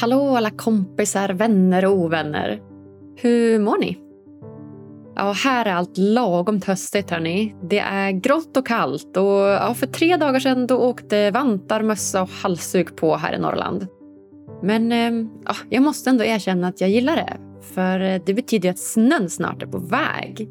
Hallå alla kompisar, vänner och ovänner. Hur mår ni? Ja, här är allt lagom höstigt hörni. Det är grått och kallt och ja, för tre dagar sedan då åkte vantar, mössa och halsduk på här i Norrland. Men ehm, ja, jag måste ändå erkänna att jag gillar det. För det betyder att snön snart är på väg.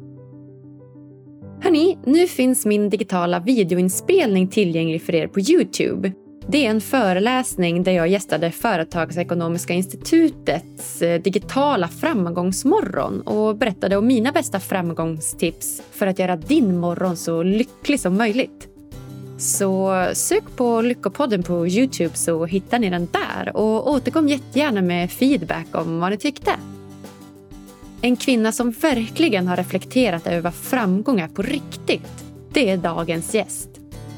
Hörni, nu finns min digitala videoinspelning tillgänglig för er på Youtube. Det är en föreläsning där jag gästade Företagsekonomiska institutets eh, digitala framgångsmorgon och berättade om mina bästa framgångstips för att göra din morgon så lycklig som möjligt. Så sök på Lyckopodden på Youtube så hittar ni den där och återkom jättegärna med feedback om vad ni tyckte. En kvinna som verkligen har reflekterat över vad framgång är på riktigt, det är dagens gäst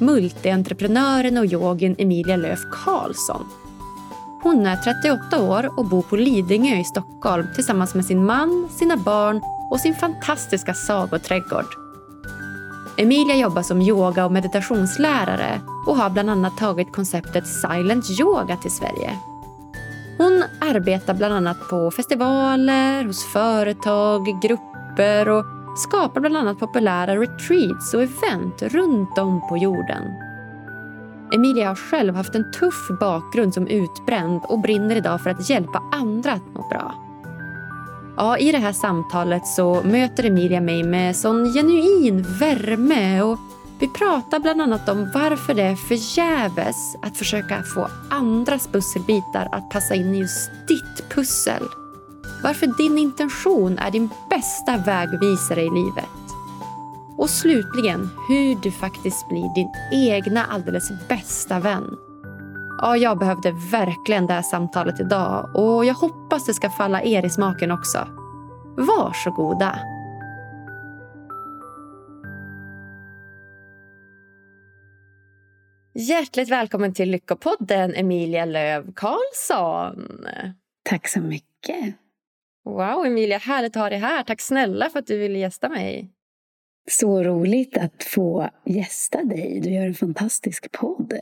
multientreprenören och yogin Emilia Löf Karlsson. Hon är 38 år och bor på Lidingö i Stockholm tillsammans med sin man, sina barn och sin fantastiska sagoträdgård. Emilia jobbar som yoga och meditationslärare och har bland annat tagit konceptet silent yoga till Sverige. Hon arbetar bland annat på festivaler, hos företag, grupper och skapar bland annat populära retreats och event runt om på jorden. Emilia har själv haft en tuff bakgrund som utbränd och brinner idag för att hjälpa andra att må bra. Ja, I det här samtalet så möter Emilia mig med sån genuin värme och vi pratar bland annat om varför det är förgäves att försöka få andras pusselbitar att passa in i just ditt pussel. Varför din intention är din bästa vägvisare i livet. Och slutligen hur du faktiskt blir din egna alldeles bästa vän. Ja, jag behövde verkligen det här samtalet idag och jag hoppas det ska falla er i smaken också. Varsågoda! Hjärtligt välkommen till Lyckopodden, Emilia Löv Karlsson. Tack så mycket. Wow, Emilia, härligt att ha dig här. Tack snälla för att du ville gästa mig. Så roligt att få gästa dig. Du gör en fantastisk podd.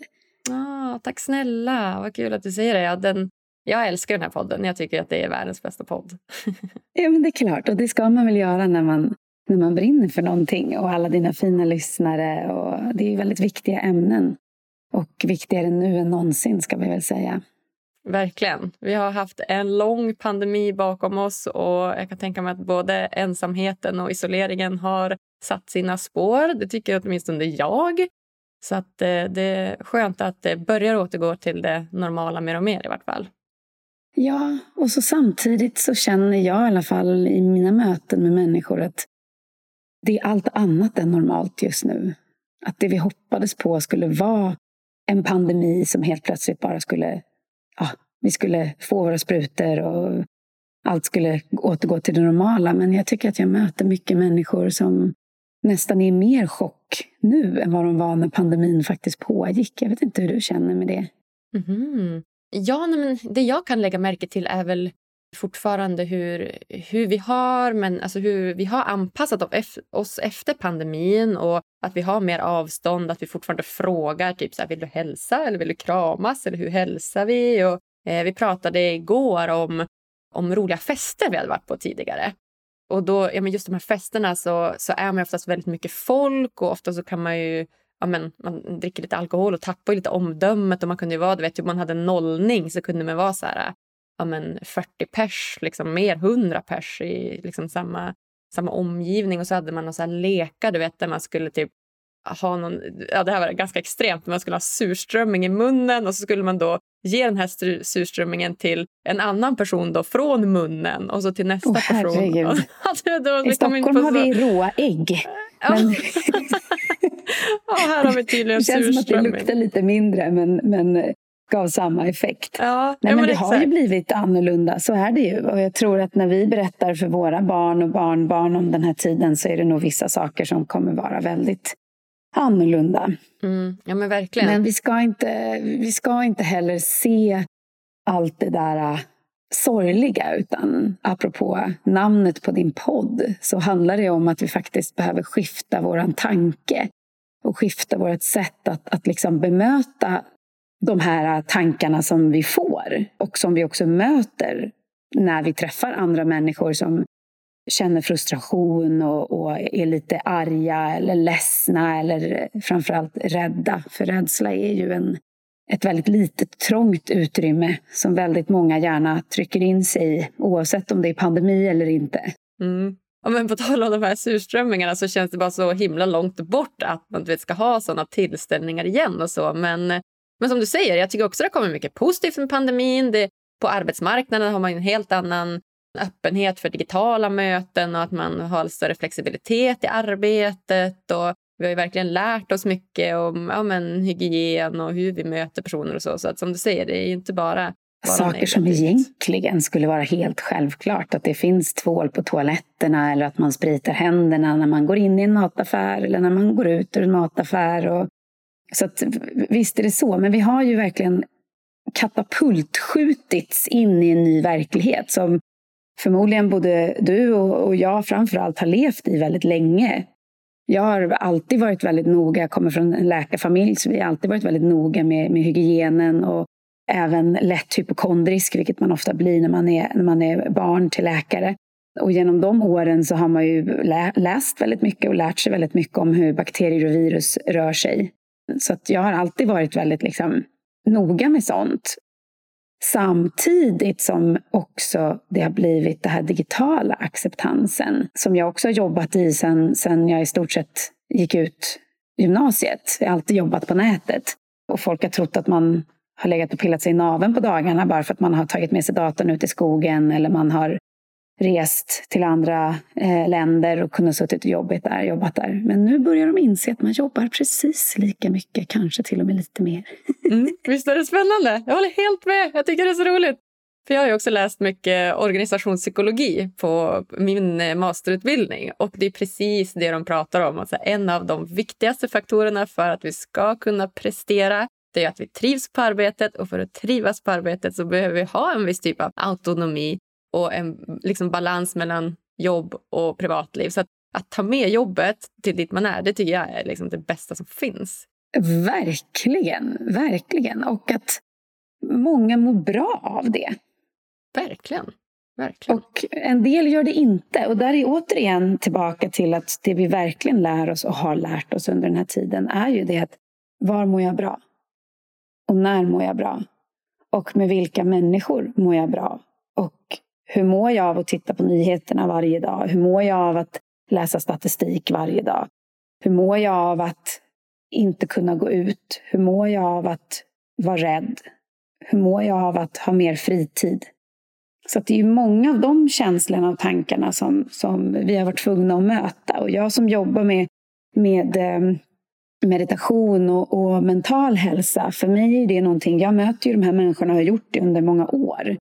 Ah, tack snälla. Vad kul att du säger det. Ja, den, jag älskar den här podden. Jag tycker att det är världens bästa podd. ja, men det är klart. Och det ska man väl göra när man, när man brinner för någonting. Och alla dina fina lyssnare. Och det är väldigt viktiga ämnen. Och viktigare nu än någonsin, ska vi väl säga. Verkligen. Vi har haft en lång pandemi bakom oss och jag kan tänka mig att både ensamheten och isoleringen har satt sina spår. Det tycker åtminstone jag. Så att eh, det är skönt att det börjar återgå till det normala mer och mer i vart fall. Ja, och så samtidigt så känner jag i alla fall i mina möten med människor att det är allt annat än normalt just nu. Att det vi hoppades på skulle vara en pandemi som helt plötsligt bara skulle ja, vi skulle få våra sprutor och allt skulle återgå till det normala. Men jag tycker att jag möter mycket människor som nästan är mer chock nu än vad de var när pandemin faktiskt pågick. Jag vet inte hur du känner med det. Mm. Ja, men det jag kan lägga märke till är väl fortfarande hur, hur vi har men alltså hur vi har anpassat oss efter pandemin och att vi har mer avstånd, att vi fortfarande frågar typ så här, vill du hälsa eller vill du kramas eller hur hälsar vi? Och, eh, vi pratade igår om, om roliga fester vi hade varit på tidigare. Och då, ja, men just de här festerna så, så är man oftast väldigt mycket folk och ofta så kan man ju ja, men, man dricker lite alkohol och tappar lite omdömet och man kunde ju vara, du vet, om man hade en nollning så kunde man vara så här ja, men 40 pers, liksom mer 100 pers i liksom samma, samma omgivning. Och så hade man så här lekar, du vet, där man skulle typ ha någon, ja det här var ganska extremt, man skulle ha surströmming i munnen och så skulle man då ge den här surströmmingen till en annan person då från munnen och så till nästa oh, person. då, I Stockholm så... har vi råa ägg. Men... ja, här har vi tydligen surströmming. Det känns som att det luktar lite mindre men, men gav samma effekt. Ja, Nej, men, det har ju blivit annorlunda, så är det ju. Och jag tror att när vi berättar för våra barn och barnbarn om den här tiden så är det nog vissa saker som kommer vara väldigt annorlunda. Mm, ja men verkligen. Men vi ska, inte, vi ska inte heller se allt det där äh, sorgliga utan apropå namnet på din podd så handlar det om att vi faktiskt behöver skifta våran tanke och skifta vårt sätt att, att liksom bemöta de här tankarna som vi får och som vi också möter när vi träffar andra människor som känner frustration och, och, är lite arga eller ledsna eller framförallt rädda. För rädsla är ju en, ett väldigt litet trångt utrymme som väldigt många gärna trycker in sig i oavsett om det är pandemi eller inte. Mm. Ja, men på tal om de här surströmmingarna så känns det bara så himla långt bort att man vet, ska ha sådana tillställningar igen och så. Men, men som du säger, jag tycker också det kommer mycket positivt med pandemin. Det, på arbetsmarknaden har man en helt annan öppenhet för digitala möten och att man har större flexibilitet i arbetet. Och vi har verkligen lärt oss mycket om ja, men, hygien och hur vi möter personer och så. Så att, som du säger, det är inte bara Saker som egentligen skulle vara helt självklart. Att det finns tvål på toaletterna eller att man spritar händerna när man går in i en mataffär eller när man går ut ur en mataffär. Och, så att, visst är det så, men vi har ju verkligen katapultskjutits in i en ny verklighet som förmodligen både du och jag framförallt har levt i väldigt länge. Jag har alltid varit väldigt noga, jag kommer från en läkarfamilj, så vi har alltid varit väldigt noga med, med hygienen och även lätt hypokondrisk, vilket man ofta blir när man är, när man är barn till läkare. Och genom de åren så har man ju läst väldigt mycket och lärt sig väldigt mycket om hur bakterier och virus rör sig. Så att jag har alltid varit väldigt liksom, noga med sånt. Samtidigt som också det har blivit den här digitala acceptansen som jag också har jobbat i sen, sen jag i stort sett gick ut gymnasiet. Jag har alltid jobbat på nätet. Och folk har trott att man har legat och pillat sig i naven på dagarna bara för att man har tagit med sig datorn ut i skogen eller man har rest till andra eh, länder och kunnat suttit och jobbat där, jobbat där. Men nu börjar de inse att man jobbar precis lika mycket, kanske till och med lite mer. mm, visst är det spännande? Jag håller helt med. Jag tycker det är så roligt. För jag har också läst mycket organisationspsykologi på min eh, masterutbildning och det är precis det de pratar om. Alltså en av de viktigaste faktorerna för att vi ska kunna prestera det är att vi trivs på arbetet och för att trivas på arbetet så behöver vi ha en viss typ av autonomi och en liksom, balans mellan jobb och privatliv. Så att, att ta med jobbet till dit man är, det tycker jag är liksom det bästa som finns. Verkligen, verkligen. Och att många mår bra av det. Verkligen. Verkligen. Och en del gör det inte. Och där är återigen tillbaka till att det vi verkligen lär oss och har lärt oss under den här tiden är ju det att var mår jag bra? Och när mår jag bra? Och med vilka människor mår jag bra? Och hur mår jag av att titta på nyheterna varje dag? Hur mår jag av att läsa statistik varje dag? Hur mår jag av att inte kunna gå ut? Hur mår jag av att vara rädd? Hur mår jag av att ha mer fritid? Så det är många av de känslorna och tankarna som, som vi har varit tvungna att möta. Och jag som jobbar med, med eh, meditation och, och, mental hälsa, för mig är det någonting, jag möter ju de här människorna och har gjort det under många år.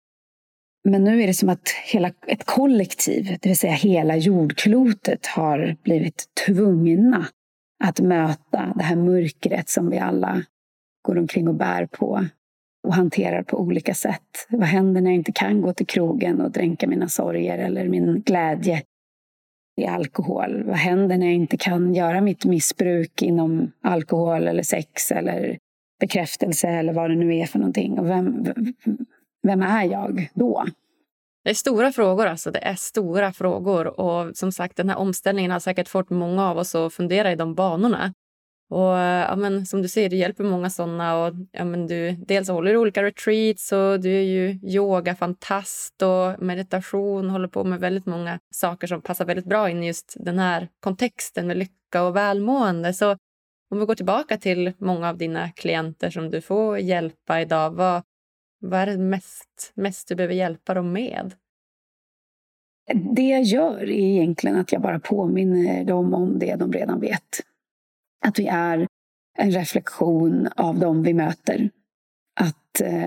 Men nu är det som att hela ett kollektiv, det vill säga hela jordklotet, har blivit tvungna att möta det här mörkret som vi alla går omkring och bär på och hanterar på olika sätt. Vad händer när jag inte kan gå till krogen och dränka mina sorger eller min glädje i alkohol? Vad händer när jag inte kan göra mitt missbruk inom alkohol eller sex eller bekräftelse eller vad det nu är för någonting? Och vem, vem är jag då? Det är stora frågor. alltså. Det är stora frågor. Och som sagt, den här omställningen har säkert fått många av oss att fundera i de banorna. Och eh, ja, men, som du säger, du hjälper många sådana. Och, ja, men du, dels håller du olika retreats och du är ju yogafantast och meditation. Håller på med väldigt många saker som passar väldigt bra in i just den här kontexten med lycka och välmående. Så om vi går tillbaka till många av dina klienter som du får hjälpa idag. Vad, vad är det mest, mest du behöver hjälpa dem med? Det jag gör är egentligen att jag bara påminner dem om det de redan vet. Att vi är en reflektion av dem vi möter. Att eh,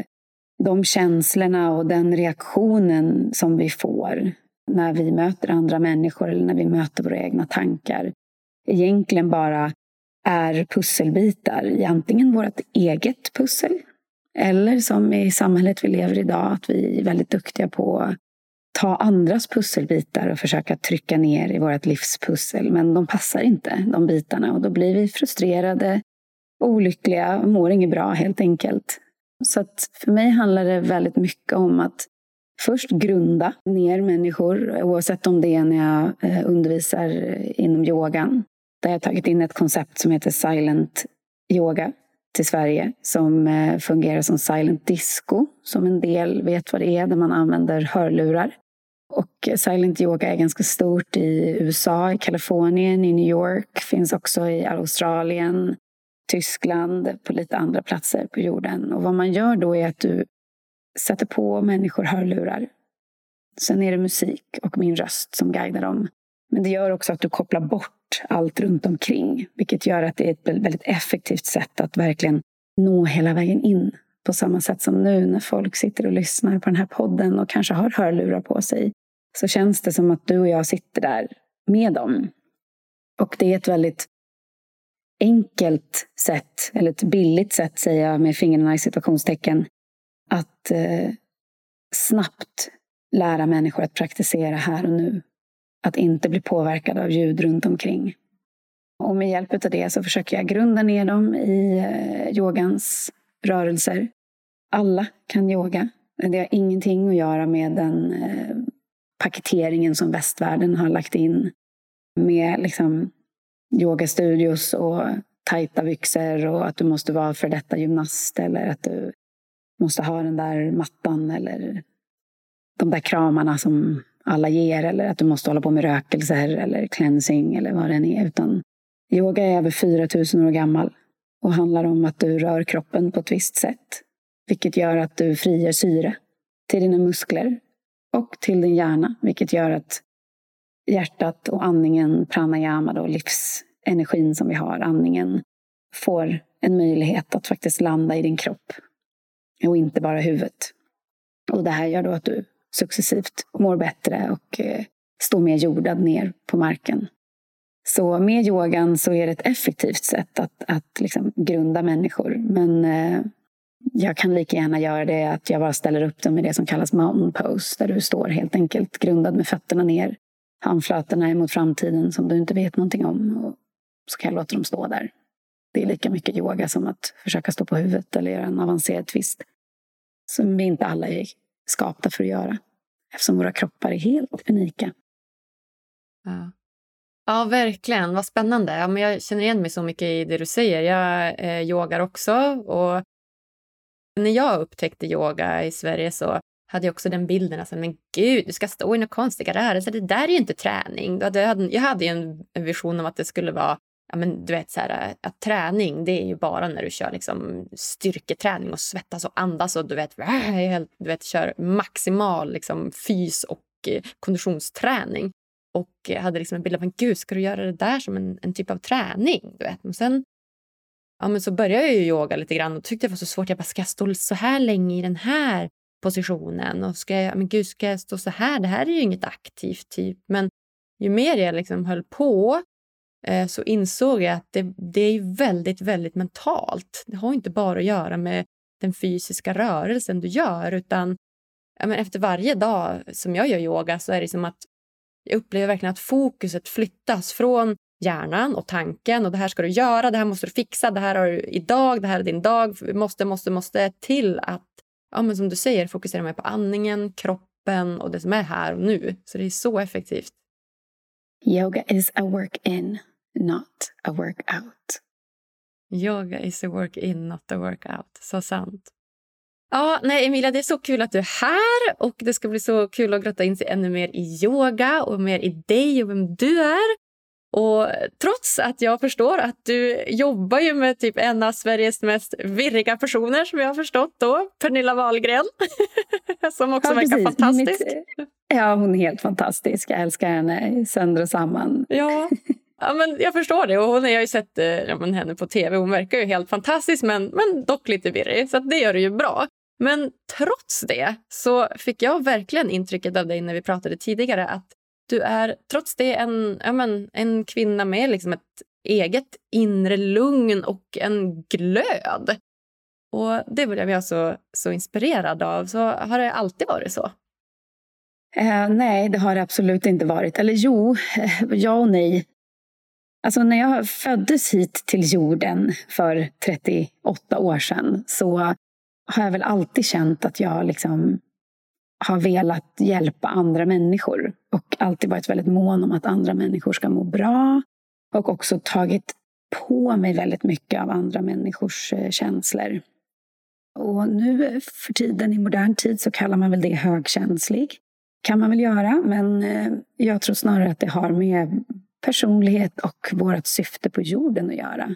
de känslorna och den reaktionen som vi får när vi möter andra människor eller när vi möter våra egna tankar egentligen bara är pusselbitar i antingen vårt eget pussel eller som i samhället vi lever i idag, att vi är väldigt duktiga på att ta andras pusselbitar och försöka trycka ner i vårt livspussel. Men de passar inte, de bitarna. Och då blir vi frustrerade, olyckliga och mår inget bra helt enkelt. Så att för mig handlar det väldigt mycket om att först grunda ner människor, oavsett om det är när jag eh, undervisar inom yogan. Där jag har tagit in ett koncept som heter silent yoga till Sverige som eh, fungerar som silent disco, som en del vet vad det är, där man använder hörlurar. Och silent yoga är ganska stort i USA, i Kalifornien, i New York, finns också i Australien, Tyskland, på lite andra platser på jorden. Och vad man gör då är att du sätter på människor hörlurar. Sen är det musik och min röst som guidar dem. Men det gör också att du kopplar bort allt runt omkring. Vilket gör att det är ett väldigt effektivt sätt att verkligen nå hela vägen in. På samma sätt som nu när folk sitter och lyssnar på den här podden och kanske har hörlurar på sig. Så känns det som att du och jag sitter där med dem. Och det är ett väldigt enkelt sätt, eller ett billigt sätt säger jag med fingrarna i situationstecken, att eh, snabbt lära människor att praktisera här och nu. Att inte bli påverkad av ljud runt omkring. Och med hjälp av det så försöker jag grunda ner dem i eh, yogans rörelser. Alla kan yoga. Det har ingenting att göra med den eh, paketeringen som västvärlden har lagt in med liksom yogastudios och tajta byxor och att du måste vara för detta gymnast eller att du måste ha den där mattan eller de där kramarna som alla ger eller att du måste hålla på med rökelser eller cleansing eller vad det än är. Utan yoga är över 4000 år gammal och handlar om att du rör kroppen på ett visst sätt. Vilket gör att du frigör syre till dina muskler och till din hjärna. Vilket gör att hjärtat och andningen, pranayama, då, livsenergin som vi har, andningen, får en möjlighet att faktiskt landa i din kropp och inte bara huvudet. Och det här gör då att du successivt mår bättre och eh, står mer jordad ner på marken. Så med yogan så är det ett effektivt sätt att, att liksom grunda människor. Men eh, jag kan lika gärna göra det att jag bara ställer upp dem i det som kallas mountain pose. Där du står helt enkelt grundad med fötterna ner. Handflatorna är mot framtiden som du inte vet någonting om. Och så kan jag låta dem stå där. Det är lika mycket yoga som att försöka stå på huvudet eller göra en avancerad twist. Som vi inte alla är skapta för att göra. Eftersom våra kroppar är helt unika. Ja. Ja, verkligen. Vad spännande. Ja, men jag känner igen mig så mycket i det du säger. Jag eh, yogar också. Och när jag upptäckte yoga i Sverige så hade jag också den bilden. Alltså, men gud, du ska stå i några konstiga rörelser. Det där är ju inte träning. Jag hade en vision om att det skulle vara ja, men du vet, så här, att träning det är ju bara när du kör liksom, styrketräning och svettas och andas och du vet, du vet kör maximal liksom, fys och eh, konditionsträning. Och eh, hade liksom en bild av att gud, ska du göra det där som en, en typ av träning? Du vet. Och sen ja, men så började jag ju yoga lite grann och tyckte det var så svårt. Jag bara, ska jag stå så här länge i den här positionen? Och ska jag, men gud, ska jag stå så här? Det här är ju inget aktivt typ. Men ju mer jag liksom höll på Eh, så insåg jag att det, det är väldigt, väldigt mentalt. Det har inte bara att göra med den fysiska rörelsen du gör utan men efter varje dag som jag gör yoga så är det som att jag upplever verkligen att fokuset flyttas från hjärnan och tanken och det här ska du göra, det här måste du fixa, det här har du idag, det här är din dag, måste, måste, måste till att, ja men som du säger, fokusera mer på andningen, kroppen och det som är här och nu. Så det är så effektivt. Yoga is a work in, not a work-out. Yoga is a work in, not a work-out. Så sant. Ja, nej Emilia, det är så kul att du är här och det ska bli så kul att grotta in sig ännu mer i yoga och mer i dig och vem du är. Och trots att jag förstår att du jobbar ju med typ en av Sveriges mest virriga personer som jag har förstått då, Pernilla Wahlgren, som också ja, verkar precis. fantastisk. Mitt, ja, hon är helt fantastisk. Jag älskar henne sönder och samman. Ja. Ja, men jag förstår det. Och hon, jag har ju sett eh, ja, men henne på tv. Hon verkar ju helt fantastisk, men, men dock lite virrig. Så det gör det ju bra. Men trots det så fick jag verkligen intrycket av dig när vi pratade tidigare att du är trots det en, ja, men, en kvinna med liksom ett eget inre lugn och en glöd. Och Det blev jag så, så inspirerad av. Så Har det alltid varit så? Eh, nej, det har det absolut inte varit. Eller jo, eh, ja och nej. Alltså när jag föddes hit till jorden för 38 år sedan så har jag väl alltid känt att jag liksom har velat hjälpa andra människor och alltid varit väldigt mån om att andra människor ska må bra och också tagit på mig väldigt mycket av andra människors eh, känslor. Och nu för tiden, i modern tid, så kallar man väl det högkänslig. kan man väl göra, men eh, jag tror snarare att det har med personlighet och vårt syfte på jorden att göra.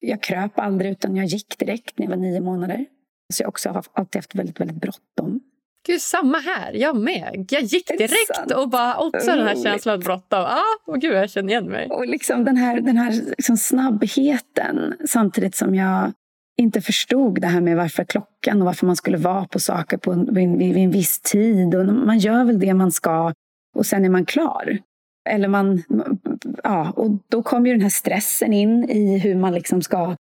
Jag kröp aldrig, utan jag gick direkt när jag var nio månader. Så jag också har alltid haft väldigt, väldigt bråttom. Gud, samma här. Jag med. Jag gick direkt och bara också den här känslan av bråttom. Ah, oh, gud, jag känner igen mig. Och liksom den här, den här liksom snabbheten samtidigt som jag inte förstod det här med varför klockan och varför man skulle vara på saker på en, vid, vid en viss tid. Och man gör väl det man ska och sen är man klar. Eller man, ja, och då kommer ju den här stressen in i hur man liksom ska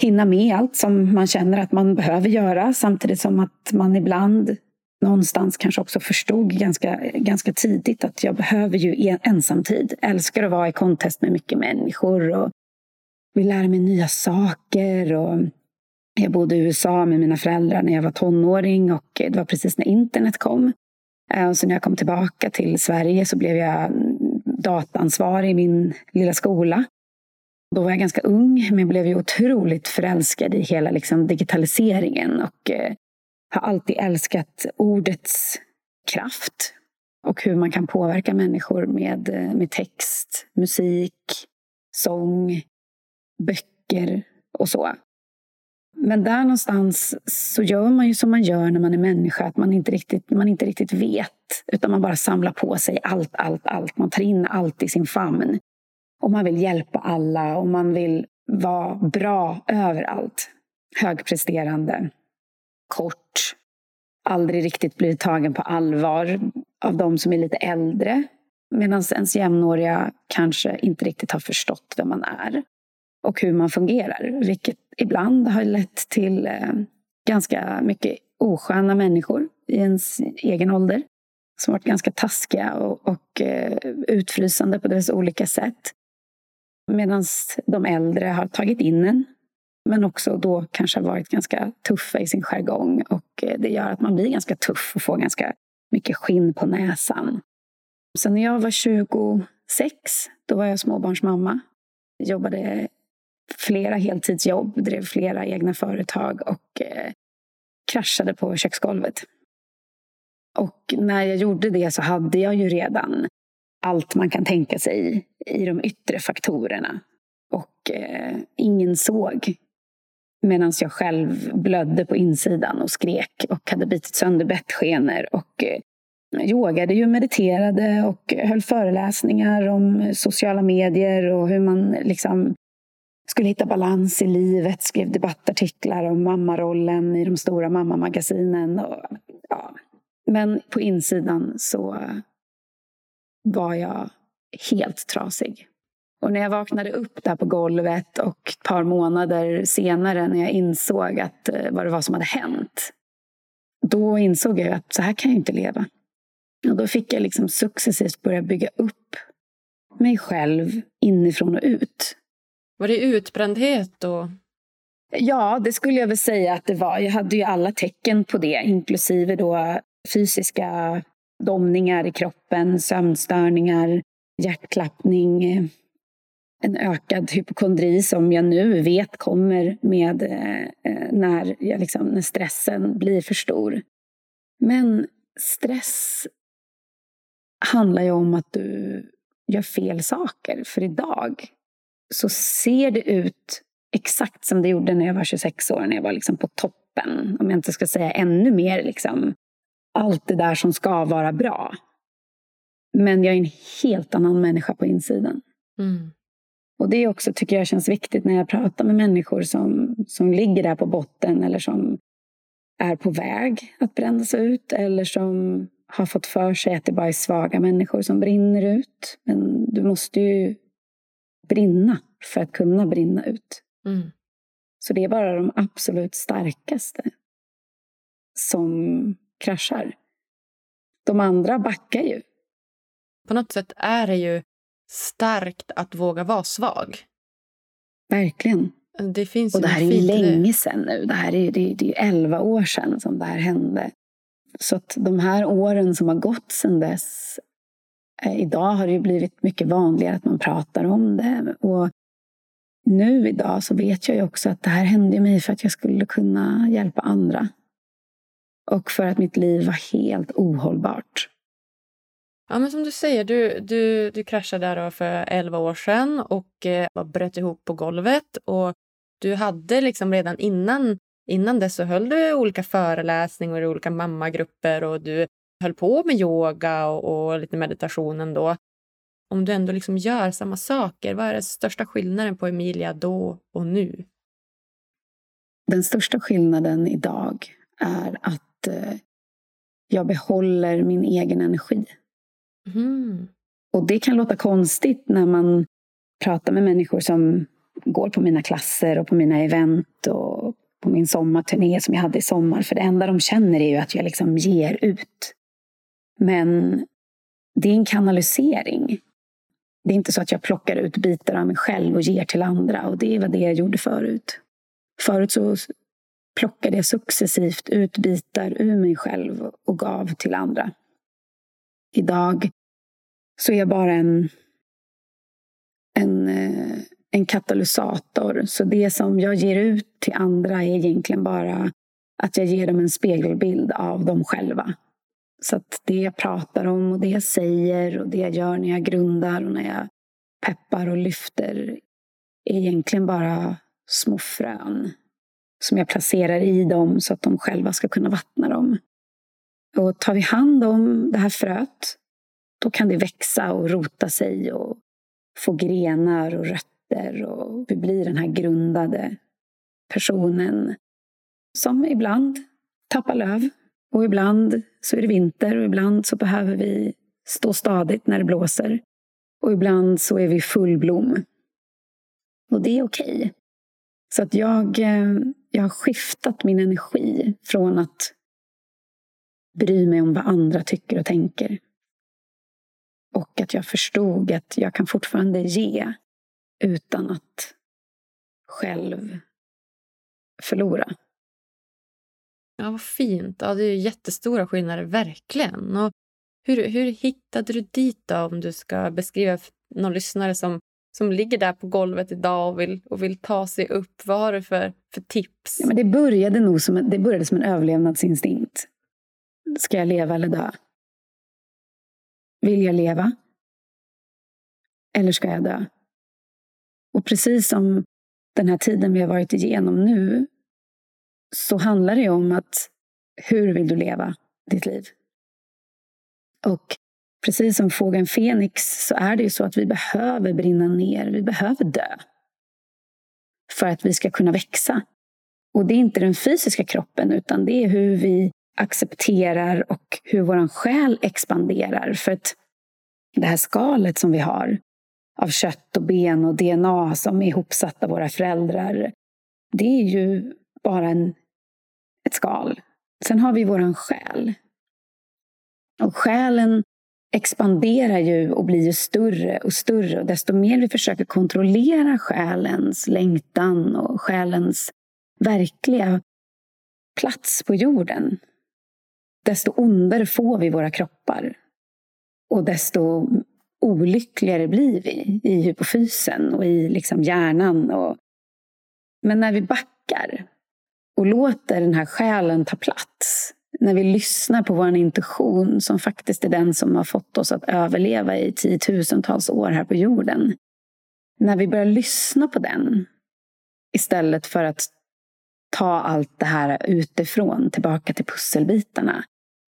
hinna med allt som man känner att man behöver göra samtidigt som att man ibland någonstans kanske också förstod ganska, ganska tidigt att jag behöver ju ensamtid. Älskar att vara i kontest med mycket människor och vill lära mig nya saker. Och jag bodde i USA med mina föräldrar när jag var tonåring och det var precis när internet kom. Eh, och så när jag kom tillbaka till Sverige så blev jag dataansvarig i min lilla skola. Då var jag ganska ung, men blev ju otroligt förälskad i hela liksom, digitaliseringen och eh, har alltid älskat ordets kraft och hur man kan påverka människor med, eh, med text, musik, sång, böcker och så. Men där någonstans så gör man ju som man gör när man är människa, att man inte riktigt, man inte riktigt vet. Utan man bara samlar på sig allt, allt, allt. Man tar in allt i sin famn. Och man vill hjälpa alla och man vill vara bra överallt. Högpresterande, kort, aldrig riktigt blivit tagen på allvar av de som är lite äldre. Medan ens jämnåriga kanske inte riktigt har förstått vem man är och hur man fungerar. Vilket ibland har lett till eh, ganska mycket osköna människor i ens egen ålder. Som varit ganska taskiga och, och eh, utfrysande på deras olika sätt. Medan de äldre har tagit in en. Men också då kanske har varit ganska tuffa i sin jargong. Och eh, det gör att man blir ganska tuff och får ganska mycket skinn på näsan. Sen när jag var 26, då var jag småbarnsmamma. Jobbade flera heltidsjobb, drev flera egna företag och eh, kraschade på köksgolvet. Och när jag gjorde det så hade jag ju redan allt man kan tänka sig i de yttre faktorerna. Och eh, ingen såg. Medan jag själv blödde på insidan och skrek och hade bitit sönder bettskenor. Och eh, yogade ju, mediterade och höll föreläsningar om sociala medier och hur man liksom skulle hitta balans i livet, skrev debattartiklar om mammarollen i de stora mammamagasinen. Och, ja. Men på insidan så var jag helt trasig. Och när jag vaknade upp där på golvet och ett par månader senare när jag insåg att, eh, vad det var som hade hänt. Då insåg jag att så här kan jag inte leva. Och då fick jag liksom successivt börja bygga upp mig själv inifrån och ut. Var det utbrändhet? Och... Ja, det skulle jag väl säga att det var. Jag hade ju alla tecken på det, inklusive då fysiska domningar i kroppen, sömnstörningar, hjärtklappning, en ökad hypokondri som jag nu vet kommer med eh, när, jag liksom, när stressen blir för stor. Men stress handlar ju om att du gör fel saker. För idag så ser det ut exakt som det gjorde när jag var 26 år, när jag var liksom på toppen. Om jag inte ska säga ännu mer, liksom, allt det där som ska vara bra. Men jag är en helt annan människa på insidan. Mm. Och det också tycker jag känns viktigt när jag pratar med människor som, som ligger där på botten eller som är på väg att brännas ut eller som har fått för sig att det bara är svaga människor som brinner ut. Men du måste ju brinna för att kunna brinna ut. Mm. Så det är bara de absolut starkaste som kraschar. De andra backar ju. På något sätt är det ju starkt att våga vara svag. Verkligen. Det finns och det här är ju länge sedan nu. Det här är, det, det är 11 år sedan som det här hände. Så att de här åren som har gått sedan dess. Eh, idag har det ju blivit mycket vanligare att man pratar om det. Och nu idag så vet jag ju också att det här hände mig för att jag skulle kunna hjälpa andra. Och för att mitt liv var helt ohållbart. Ja, men som du säger, du, du, du kraschade där för 11 år sedan och eh, bröt ihop på golvet. Och du hade liksom redan innan, innan dess så höll du olika föreläsningar i olika mammagrupper och du höll på med yoga och, och lite meditation ändå. Om du ändå liksom gör samma saker, vad är den största skillnaden på Emilia då och nu? Den största skillnaden idag är att eh, jag behåller min egen energi. Mm. Och det kan låta konstigt när man pratar med människor som går på mina klasser och på mina event och på min sommarturné som jag hade i sommar. För det enda de känner är ju att jag liksom ger ut. Men det är en kanalisering. Det är inte så att jag plockar ut bitar av mig själv och ger till andra. Och det var det jag gjorde förut. Förut så plockade jag successivt ut bitar ur mig själv och gav till andra. Idag så är jag bara en, en, eh, en katalysator. Så det som jag ger ut till andra är egentligen bara att jag ger dem en spegelbild av dem själva. Så att det jag pratar om och det jag säger och det jag gör när jag grundar och när jag peppar och lyfter är egentligen bara små frön som jag placerar i dem så att de själva ska kunna vattna dem. Och tar vi hand om det här fröet, då kan det växa och rota sig och få grenar och rötter och vi blir den här grundade personen som ibland tappar löv och ibland så är det vinter och ibland så behöver vi stå stadigt när det blåser. Och ibland så är vi full blom. Och det är okej. Okay. Så att jag, eh, jag har skiftat min energi från att bry mig om vad andra tycker och tänker. Och att jag förstod att jag kan fortfarande ge utan att själv förlora. Ja, vad fint. Ja, det är jättestora skillnader, verkligen. Och hur, hur hittade du dit då, om du ska beskriva för någon lyssnare som, som ligger där på golvet idag och vill, och vill ta sig upp? Vad har du för, för tips? Ja, men det började nog som, det började som en överlevnadsinstinkt. Ska jag leva eller dö? Vill jag leva? Eller ska jag dö? Och precis som den här tiden vi har varit igenom nu så handlar det om att hur vill du leva ditt liv? Och precis som fågeln Fenix så är det ju så att vi behöver brinna ner, vi behöver dö. För att vi ska kunna växa. Och det är inte den fysiska kroppen utan det är hur vi accepterar och hur vår själ expanderar. För att det här skalet som vi har av kött och ben och DNA som är ihopsatt av våra föräldrar. Det är ju bara en ett skal. Sen har vi vår själ. Och själen expanderar ju och blir ju större och större. Och desto mer vi försöker kontrollera själens längtan och själens verkliga plats på jorden, desto ondare får vi våra kroppar. Och desto olyckligare blir vi i hypofysen och i liksom hjärnan. Och... Men när vi backar och låter den här själen ta plats. När vi lyssnar på vår intuition som faktiskt är den som har fått oss att överleva i tiotusentals år här på jorden. När vi börjar lyssna på den istället för att ta allt det här utifrån tillbaka till pusselbitarna.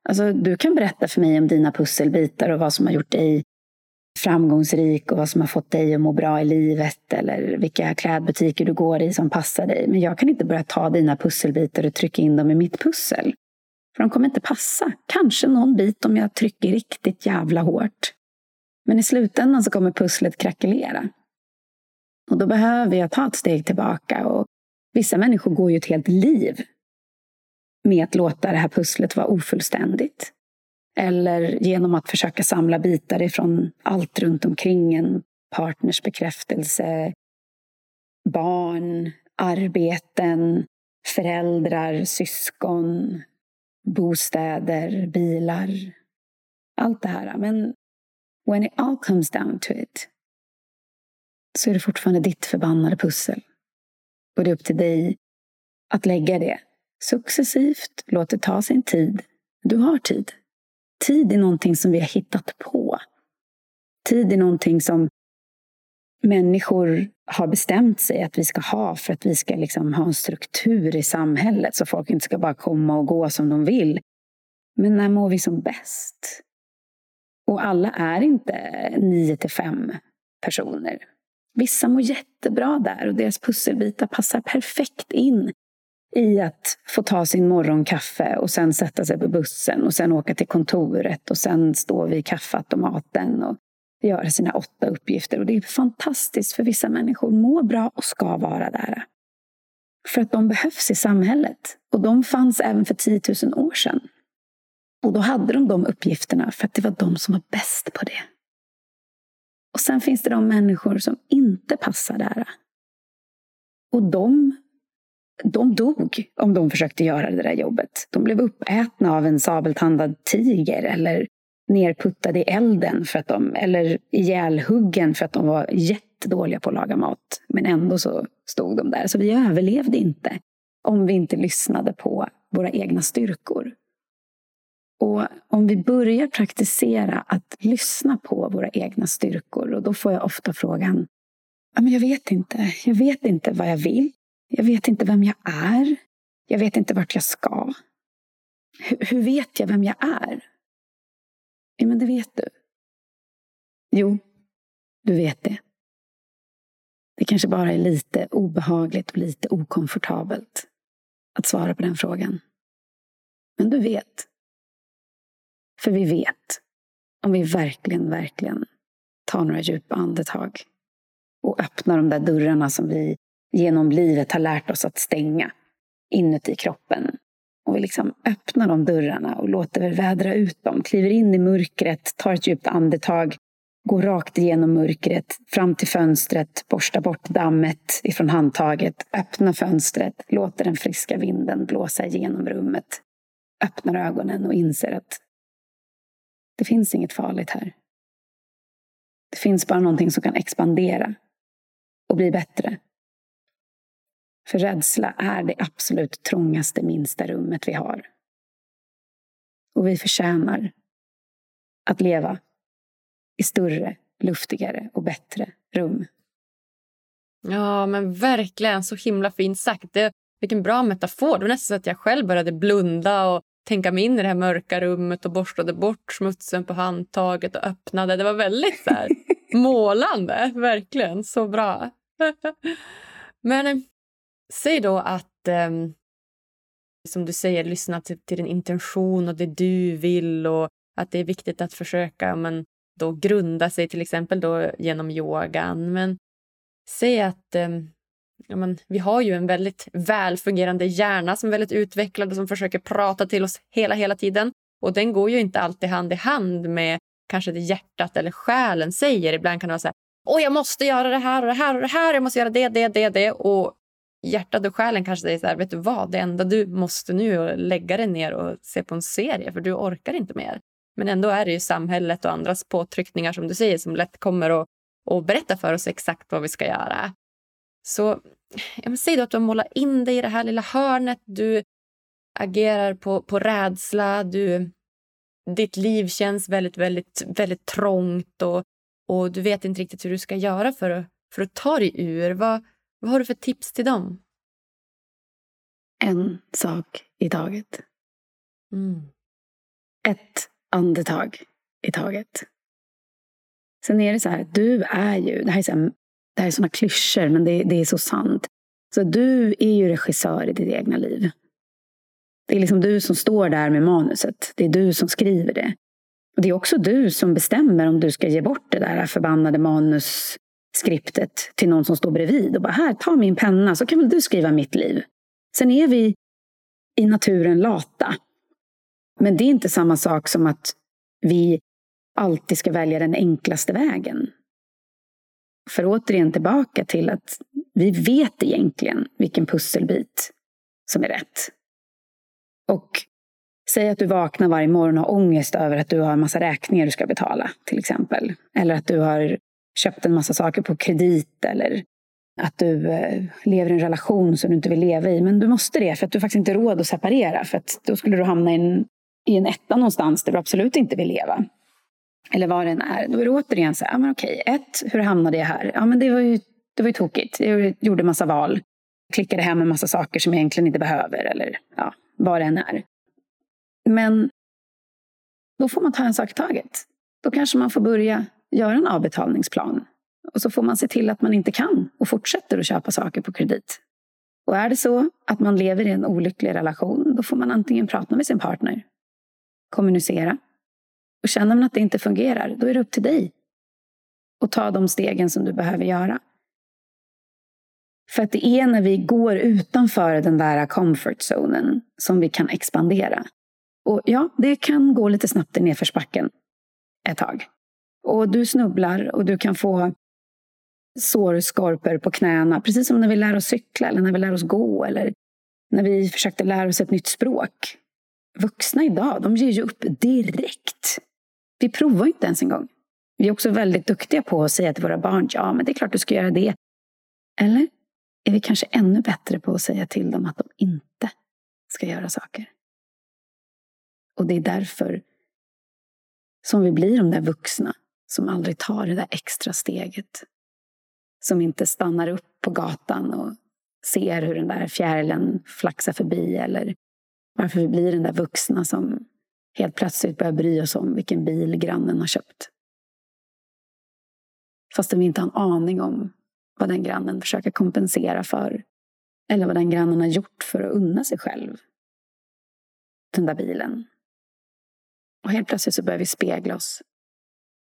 Alltså, du kan berätta för mig om dina pusselbitar och vad som har gjort dig framgångsrik och vad som har fått dig att må bra i livet eller vilka klädbutiker du går i som passar dig. Men jag kan inte börja ta dina pusselbitar och trycka in dem i mitt pussel. För de kommer inte passa. Kanske någon bit om jag trycker riktigt jävla hårt. Men i slutändan så kommer pusslet krackelera. Och då behöver jag ta ett steg tillbaka. Och vissa människor går ju ett helt liv med att låta det här pusslet vara ofullständigt. Eller genom att försöka samla bitar ifrån allt runt omkring en partners bekräftelse, barn, arbeten, föräldrar, syskon, bostäder, bilar. Allt det här. Men when it all comes down to it så är det fortfarande ditt förbannade pussel. Och det är upp till dig att lägga det successivt. Låt det ta sin tid. Du har tid. Tid är någonting som vi har hittat på. Tid är någonting som människor har bestämt sig att vi ska ha för att vi ska liksom ha en struktur i samhället så folk inte ska bara komma och gå som de vill. Men när mår vi som bäst? Och alla är inte nio till fem personer. Vissa mår jättebra där och deras pusselbitar passar perfekt in i att få ta sin morgonkaffe och sen sätta sig på bussen och sen åka till kontoret och sen stå vid kaffeautomaten och göra sina åtta uppgifter. Och det är fantastiskt för vissa människor mår bra och ska vara där. För att de behövs i samhället. Och de fanns även för 10 000 år sedan. Och då hade de de uppgifterna för att det var de som var bäst på det. Och sen finns det de människor som inte passar där. Och de, de dog om de försökte göra det där jobbet. De blev uppätna av en sabeltandad tiger eller nerputtade i elden för att de, eller ihjälhuggen för att de var jättedåliga på att laga mat. Men ändå så stod de där. Så vi överlevde inte om vi inte lyssnade på våra egna styrkor. Och om vi börjar praktisera att lyssna på våra egna styrkor och då får jag ofta frågan jag vet inte. Jag vet inte vad jag vill. Jag vet inte vem jag är. Jag vet inte vart jag ska. Hur vet jag vem jag är? Ja, men det vet du. Jo, du vet det. Det kanske bara är lite obehagligt och lite okomfortabelt att svara på den frågan. Men du vet. För vi vet. Om vi verkligen, verkligen tar några djupa andetag och öppnar de där dörrarna som vi genom livet har lärt oss att stänga inuti kroppen och vi liksom öppnar de dörrarna och låter vädra ut dem. Kliver in i mörkret, tar ett djupt andetag, går rakt igenom mörkret, fram till fönstret, borstar bort dammet ifrån handtaget, öppnar fönstret, låter den friska vinden blåsa igenom rummet, öppnar ögonen och inser att det finns inget farligt här. Det finns bara någonting som kan expandera och bli bättre för rädsla är det absolut trångaste, minsta rummet vi har. Och vi förtjänar att leva i större, luftigare och bättre rum. Ja, men verkligen. Så himla fint sagt. Det, vilken bra metafor. Det var nästan så att jag själv började blunda och tänka mig in i det här mörka rummet och borstade bort smutsen på handtaget och öppnade. Det var väldigt så här, målande. Verkligen. Så bra. men Säg då att, eh, som du säger, lyssna till, till, din intention och det du vill och att det är viktigt att försöka men, då grunda sig till exempel då genom yogan. Men säg att eh, ja, men, vi har ju en väldigt välfungerande hjärna som är väldigt utvecklad och som försöker prata till oss hela, hela tiden. Och den går ju inte alltid hand i hand med kanske det hjärtat eller själen säger. Ibland kan det vara så här, åh jag måste göra det här och det här och det här, jag måste göra det, det, det, det. Och hjärtat och själen kanske säger så här, vet du vad, det enda du måste nu är att lägga dig ner och se på en serie för du orkar inte mer. Men ändå är det ju samhället och andras påtryckningar som du säger som lätt kommer och, och berätta för oss exakt vad vi ska göra. Så ja, säg då att du målar in dig i det här lilla hörnet, du agerar på, på rädsla, du, ditt liv känns väldigt, väldigt, väldigt trångt och, och du vet inte riktigt hur du ska göra för att, för att ta dig ur. Vad, vad har du för tips till dem? En sak i taget. Mm. Ett andetag i taget. Sen är det så här, du är ju, det här är, så här, det här är såna klyschor men det, det är så sant. Så du är ju regissör i ditt egna liv. Det är liksom du som står där med manuset. Det är du som skriver det. Och Det är också du som bestämmer om du ska ge bort det där förbannade manus skriptet till någon som står bredvid och bara här, ta min penna så kan väl du skriva mitt liv. Sen är vi i naturen lata. Men det är inte samma sak som att vi alltid ska välja den enklaste vägen. För återigen tillbaka till att vi vet egentligen vilken pusselbit som är rätt. Och säg att du vaknar varje morgon och har ångest över att du har en massa räkningar du ska betala, till exempel. Eller att du har köpt en massa saker på kredit eller att du eh, lever i en relation som du inte vill leva i. Men du måste det för att du faktiskt inte har råd att separera. För att då skulle du hamna i en, i en etta någonstans där du absolut inte vill leva. Eller vad det än är. Då är det återigen så här, ja, men okej, ett, hur hamnade jag här? Ja, men det var ju, det var ju tokigt. Jag gjorde massa val. Klickade hem en massa saker som jag egentligen inte behöver. Eller ja, vad det än är. Men då får man ta en sak i taget. Då kanske man får börja göra en avbetalningsplan. Och så får man se till att man inte kan och fortsätter att köpa saker på kredit. Och är det så att man lever i en olycklig relation, då får man antingen prata med sin partner, kommunicera. Och känner man att det inte fungerar, då är det upp till dig att ta de stegen som du behöver göra. För att det är när vi går utanför den där comfort zonen som vi kan expandera. Och ja, det kan gå lite snabbt i nedförsbacken ett tag. Och du snubblar och du kan få sårskorpor på knäna. Precis som när vi lär oss cykla eller när vi lär oss gå eller när vi försökte lära oss ett nytt språk. Vuxna idag, de ger ju upp direkt. Vi provar inte ens en gång. Vi är också väldigt duktiga på att säga till våra barn, ja men det är klart du ska göra det. Eller är vi kanske ännu bättre på att säga till dem att de inte ska göra saker? Och det är därför som vi blir de där vuxna som aldrig tar det där extra steget. Som inte stannar upp på gatan och ser hur den där fjärilen flaxar förbi eller varför vi blir den där vuxna som helt plötsligt börjar bry oss om vilken bil grannen har köpt. Fastän vi inte har en aning om vad den grannen försöker kompensera för. Eller vad den grannen har gjort för att unna sig själv den där bilen. Och helt plötsligt så börjar vi spegla oss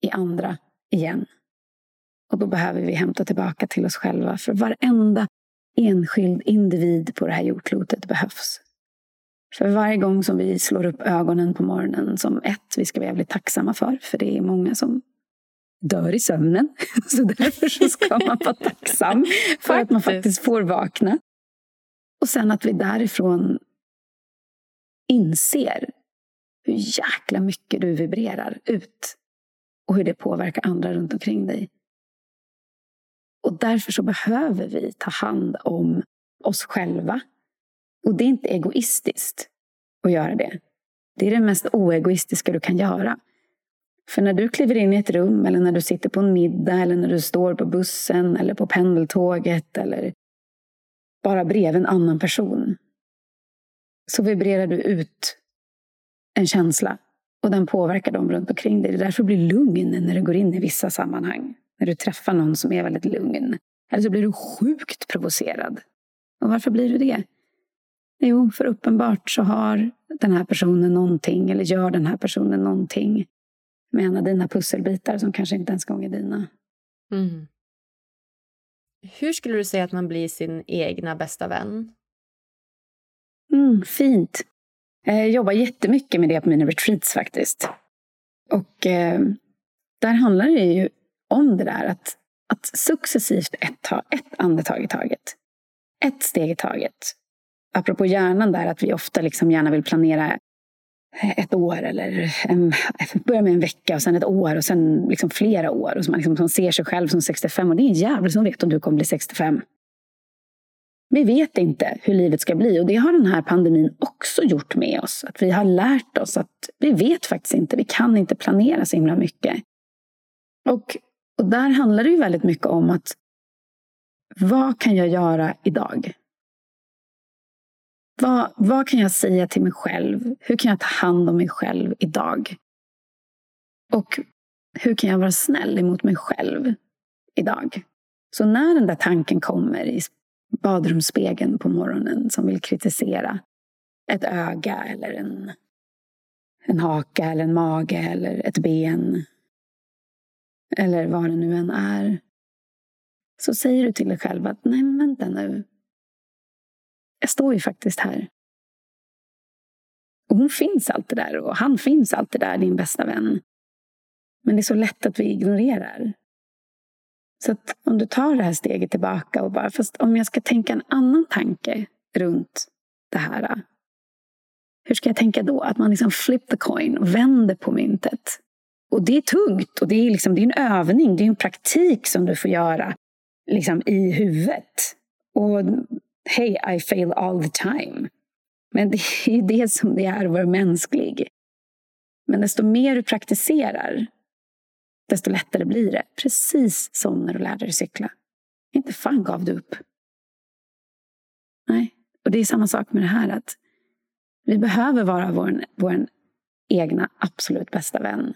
i andra igen. Och då behöver vi hämta tillbaka till oss själva. För varenda enskild individ på det här jordklotet behövs. För varje gång som vi slår upp ögonen på morgonen som ett, vi ska vara jävligt tacksamma för. För det är många som dör i sömnen. Så därför så ska man vara tacksam för att man faktiskt får vakna. Och sen att vi därifrån inser hur jäkla mycket du vibrerar ut och hur det påverkar andra runt omkring dig. Och därför så behöver vi ta hand om oss själva. Och det är inte egoistiskt att göra det. Det är det mest oegoistiska du kan göra. För när du kliver in i ett rum eller när du sitter på en middag eller när du står på bussen eller på pendeltåget eller bara bredvid en annan person så vibrerar du ut en känsla och den påverkar dem runt omkring dig. Det är därför du blir lugn när du går in i vissa sammanhang. När du träffar någon som är väldigt lugn. Eller så blir du sjukt provocerad. Och varför blir du det? Jo, för uppenbart så har den här personen någonting eller gör den här personen någonting med en av dina pusselbitar som kanske inte ens gång är dina. Mm. Hur skulle du säga att man blir sin egna bästa vän? Mm, fint. Eh, jag jobbar jättemycket med det på mina retreats faktiskt. Och eh, där handlar det ju om det där att, att successivt ett, ett andetag i taget. Ett steg i taget. Apropå hjärnan där, att vi ofta liksom gärna vill planera ett år eller en, börja med en vecka och sen ett år och sen liksom flera år. Och så man, liksom, man ser sig själv som 65 och det är en jävel som vet om du kommer bli 65. Vi vet inte hur livet ska bli och det har den här pandemin också gjort med oss. Att vi har lärt oss att vi vet faktiskt inte, vi kan inte planera så himla mycket. Och, och där handlar det ju väldigt mycket om att vad kan jag göra idag? Vad, vad kan jag säga till mig själv? Hur kan jag ta hand om mig själv idag? Och hur kan jag vara snäll emot mig själv idag? Så när den där tanken kommer i badrumsspegeln på morgonen som vill kritisera ett öga eller en, en haka eller en mage eller ett ben. Eller vad det nu än är. Så säger du till dig själv att nej men vänta nu. Jag står ju faktiskt här. Och hon finns alltid där och han finns alltid där, din bästa vän. Men det är så lätt att vi ignorerar. Så att om du tar det här steget tillbaka och bara, fast om jag ska tänka en annan tanke runt det här. Hur ska jag tänka då? Att man liksom flip the coin och vänder på myntet. Och det är tungt och det är, liksom, det är en övning, det är en praktik som du får göra liksom, i huvudet. Och hey, I fail all the time. Men det är ju det som det är att vara mänsklig. Men desto mer du praktiserar, desto lättare blir det. Precis som när du lärde dig cykla. Inte fan gav du upp. Nej, och det är samma sak med det här. att Vi behöver vara vår, vår egna absolut bästa vän.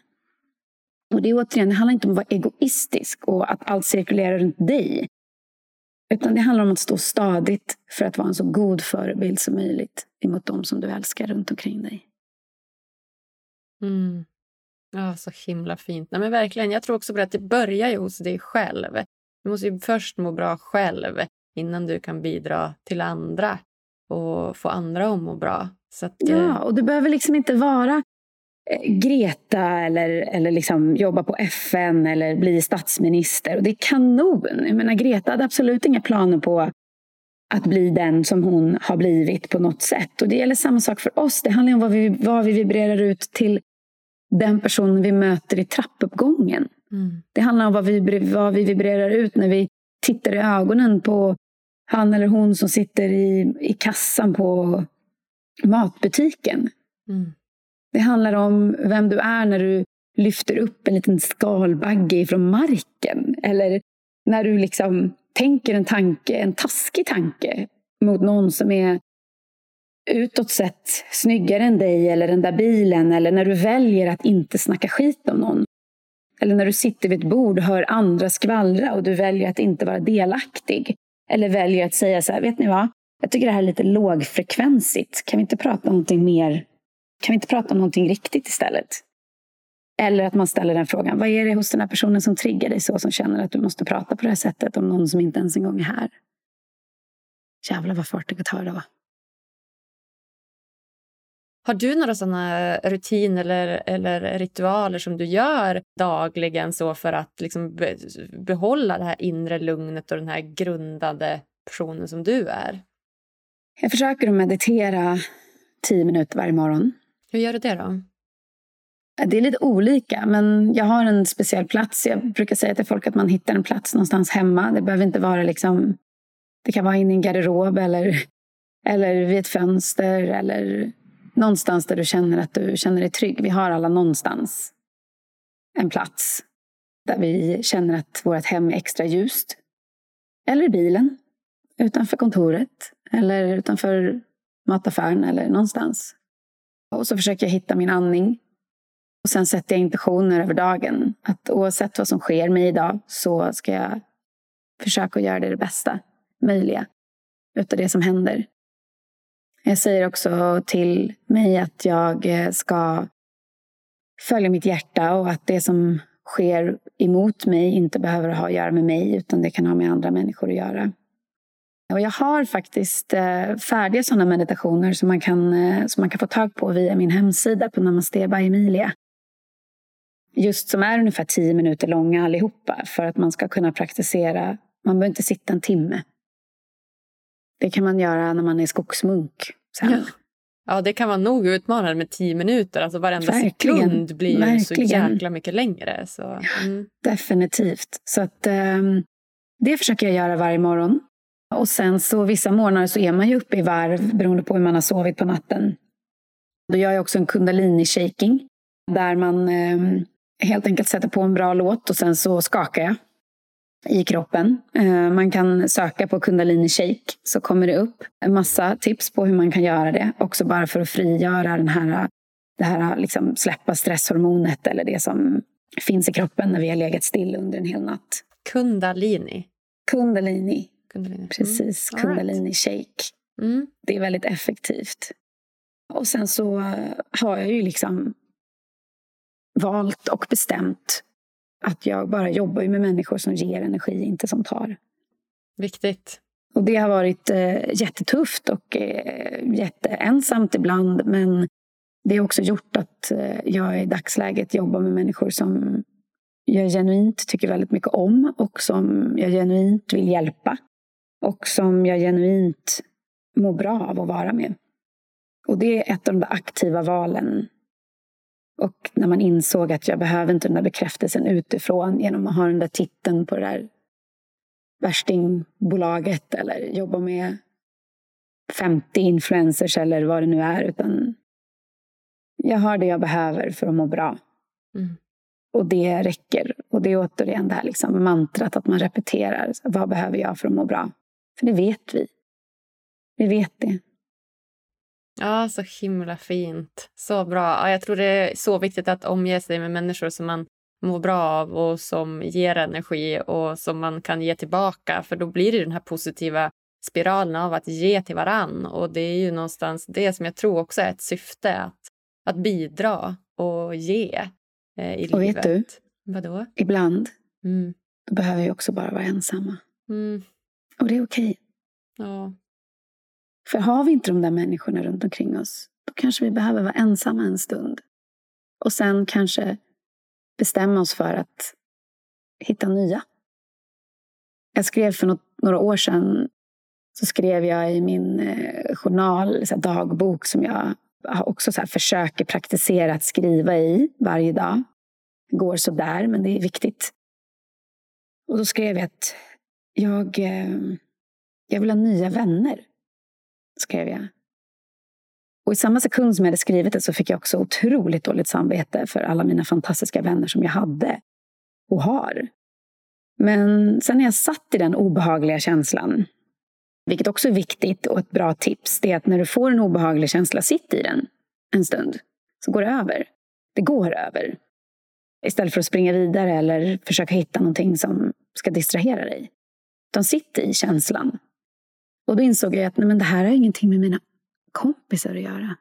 Och det är återigen, det handlar inte om att vara egoistisk och att allt cirkulerar runt dig. Utan det handlar om att stå stadigt för att vara en så god förebild som möjligt emot dem som du älskar runt omkring dig. Mm. Ja, så himla fint. Nej, men verkligen, jag tror också på att det börjar ju hos dig själv. Du måste ju först må bra själv innan du kan bidra till andra och få andra att må bra. Så att, ja, eh, och du behöver liksom inte vara eh, Greta eller, eller liksom jobba på FN eller bli statsminister. Och det är kanon. Jag menar, Greta hade absolut inga planer på att bli den som hon har blivit på något sätt. Och Det gäller samma sak för oss. Det handlar om vad vi, vad vi vibrerar ut till den personen vi möter i trappuppgången. Mm. Det handlar om vad vi, vad vi vibrerar ut när vi tittar i ögonen på han eller hon som sitter i, i kassan på matbutiken. Mm. Det handlar om vem du är när du lyfter upp en liten skalbagge från marken. Eller när du liksom tänker en tanke, en taskig tanke mot någon som är utåt sett snyggare än dig eller den där bilen eller när du väljer att inte snacka skit om någon. Eller när du sitter vid ett bord och hör andra skvallra och du väljer att inte vara delaktig. Eller väljer att säga så här, vet ni vad? Jag tycker det här är lite lågfrekvensigt. Kan vi inte prata om någonting mer? Kan vi inte prata om någonting riktigt istället? Eller att man ställer den frågan, vad är det hos den här personen som triggar dig så, som känner att du måste prata på det här sättet om någon som inte ens en gång är här? Jävlar vad fart det kan ta då. Har du några sådana rutiner eller, eller ritualer som du gör dagligen så för att liksom be, behålla det här inre lugnet och den här grundade personen som du är? Jag försöker att meditera tio minuter varje morgon. Hur gör du det då? Det är lite olika, men jag har en speciell plats. Jag brukar säga till folk att man hittar en plats någonstans hemma. Det behöver inte vara liksom... Det kan vara inne i en garderob eller, eller vid ett fönster eller någonstans där du känner att du känner dig trygg. Vi har alla någonstans en plats där vi känner att vårt hem är extra ljust. Eller i bilen, utanför kontoret eller utanför mataffären eller någonstans. Och så försöker jag hitta min andning och sen sätter jag intentioner över dagen. Att oavsett vad som sker mig idag så ska jag försöka göra det, det bästa möjliga utav det som händer. Jag säger också till mig att jag eh, ska följa mitt hjärta och att det som sker emot mig inte behöver ha att göra med mig utan det kan ha med andra människor att göra. Och jag har faktiskt eh, färdiga sådana meditationer som man, kan, eh, som man kan få tag på via min hemsida på Namaste by Emilia just som är ungefär tio minuter långa allihopa för att man ska kunna praktisera. Man behöver inte sitta en timme. Det kan man göra när man är skogsmunk. Sen. Ja. ja, det kan vara nog utmanande med tio minuter. Alltså varenda Verkligen. sekund blir Verkligen. så jäkla mycket längre. Så, mm. definitivt. Så att, um, det försöker jag göra varje morgon. Och sen så vissa morgnar så är man ju uppe i varv beroende på hur man har sovit på natten. Då gör jag också en kundalini-shaking. Där man um, helt enkelt sätter på en bra låt och sen så skakar jag i kroppen. Eh, man kan söka på kundalini shake så kommer det upp en massa tips på hur man kan göra det. Också bara för att frigöra den här, det här liksom släppa stresshormonet eller det som finns i kroppen när vi har legat still under en hel natt. Kundalini? Kundalini. kundalini. Mm. Precis, mm. kundalini shake. Mm. Det är väldigt effektivt. Och sen så har jag ju liksom valt och bestämt att jag bara jobbar med människor som ger energi, inte som tar. Viktigt. Och det har varit eh, jättetufft och eh, jätteensamt ibland. Men det har också gjort att eh, jag i dagsläget jobbar med människor som jag genuint tycker väldigt mycket om och som jag genuint vill hjälpa. Och som jag genuint mår bra av att vara med. Och det är ett av de aktiva valen. Och när man insåg att jag behöver inte den där bekräftelsen utifrån genom att ha den där titeln på det där värstingbolaget eller jobba med 50 influencers eller vad det nu är. Utan jag har det jag behöver för att må bra. Mm. Och det räcker. Och det är återigen det här liksom mantrat att man repeterar. Vad behöver jag för att må bra? För det vet vi. Vi vet det. Ja, så himla fint. Så bra. Ja, jag tror det är så viktigt att omge sig med människor som man mår bra av och som ger energi och som man kan ge tillbaka. För då blir det den här positiva spiralen av att ge till varann. Och det är ju någonstans det som jag tror också är ett syfte, att, att bidra och ge eh, i och livet. vet du? Vadå? Ibland mm. behöver vi också bara vara ensamma. Mm. Och det är okej. Okay. Ja. För har vi inte de där människorna runt omkring oss, då kanske vi behöver vara ensamma en stund. Och sen kanske bestämma oss för att hitta nya. Jag skrev för något, några år sedan så skrev jag i min eh, journal, så dagbok som jag också så försöker praktisera att skriva i varje dag. Det går sådär, men det är viktigt. Och då skrev jag att jag, eh, jag vill ha nya vänner. Skrev jag. Och i samma sekund som jag hade skrivit det så fick jag också otroligt dåligt samvete för alla mina fantastiska vänner som jag hade och har. Men sen när jag satt i den obehagliga känslan, vilket också är viktigt och ett bra tips, det är att när du får en obehaglig känsla, sitt i den en stund, så går det över. Det går över. Istället för att springa vidare eller försöka hitta någonting som ska distrahera dig. Utan sitt i känslan. Och då insåg jag att nej, men det här har ingenting med mina kompisar att göra.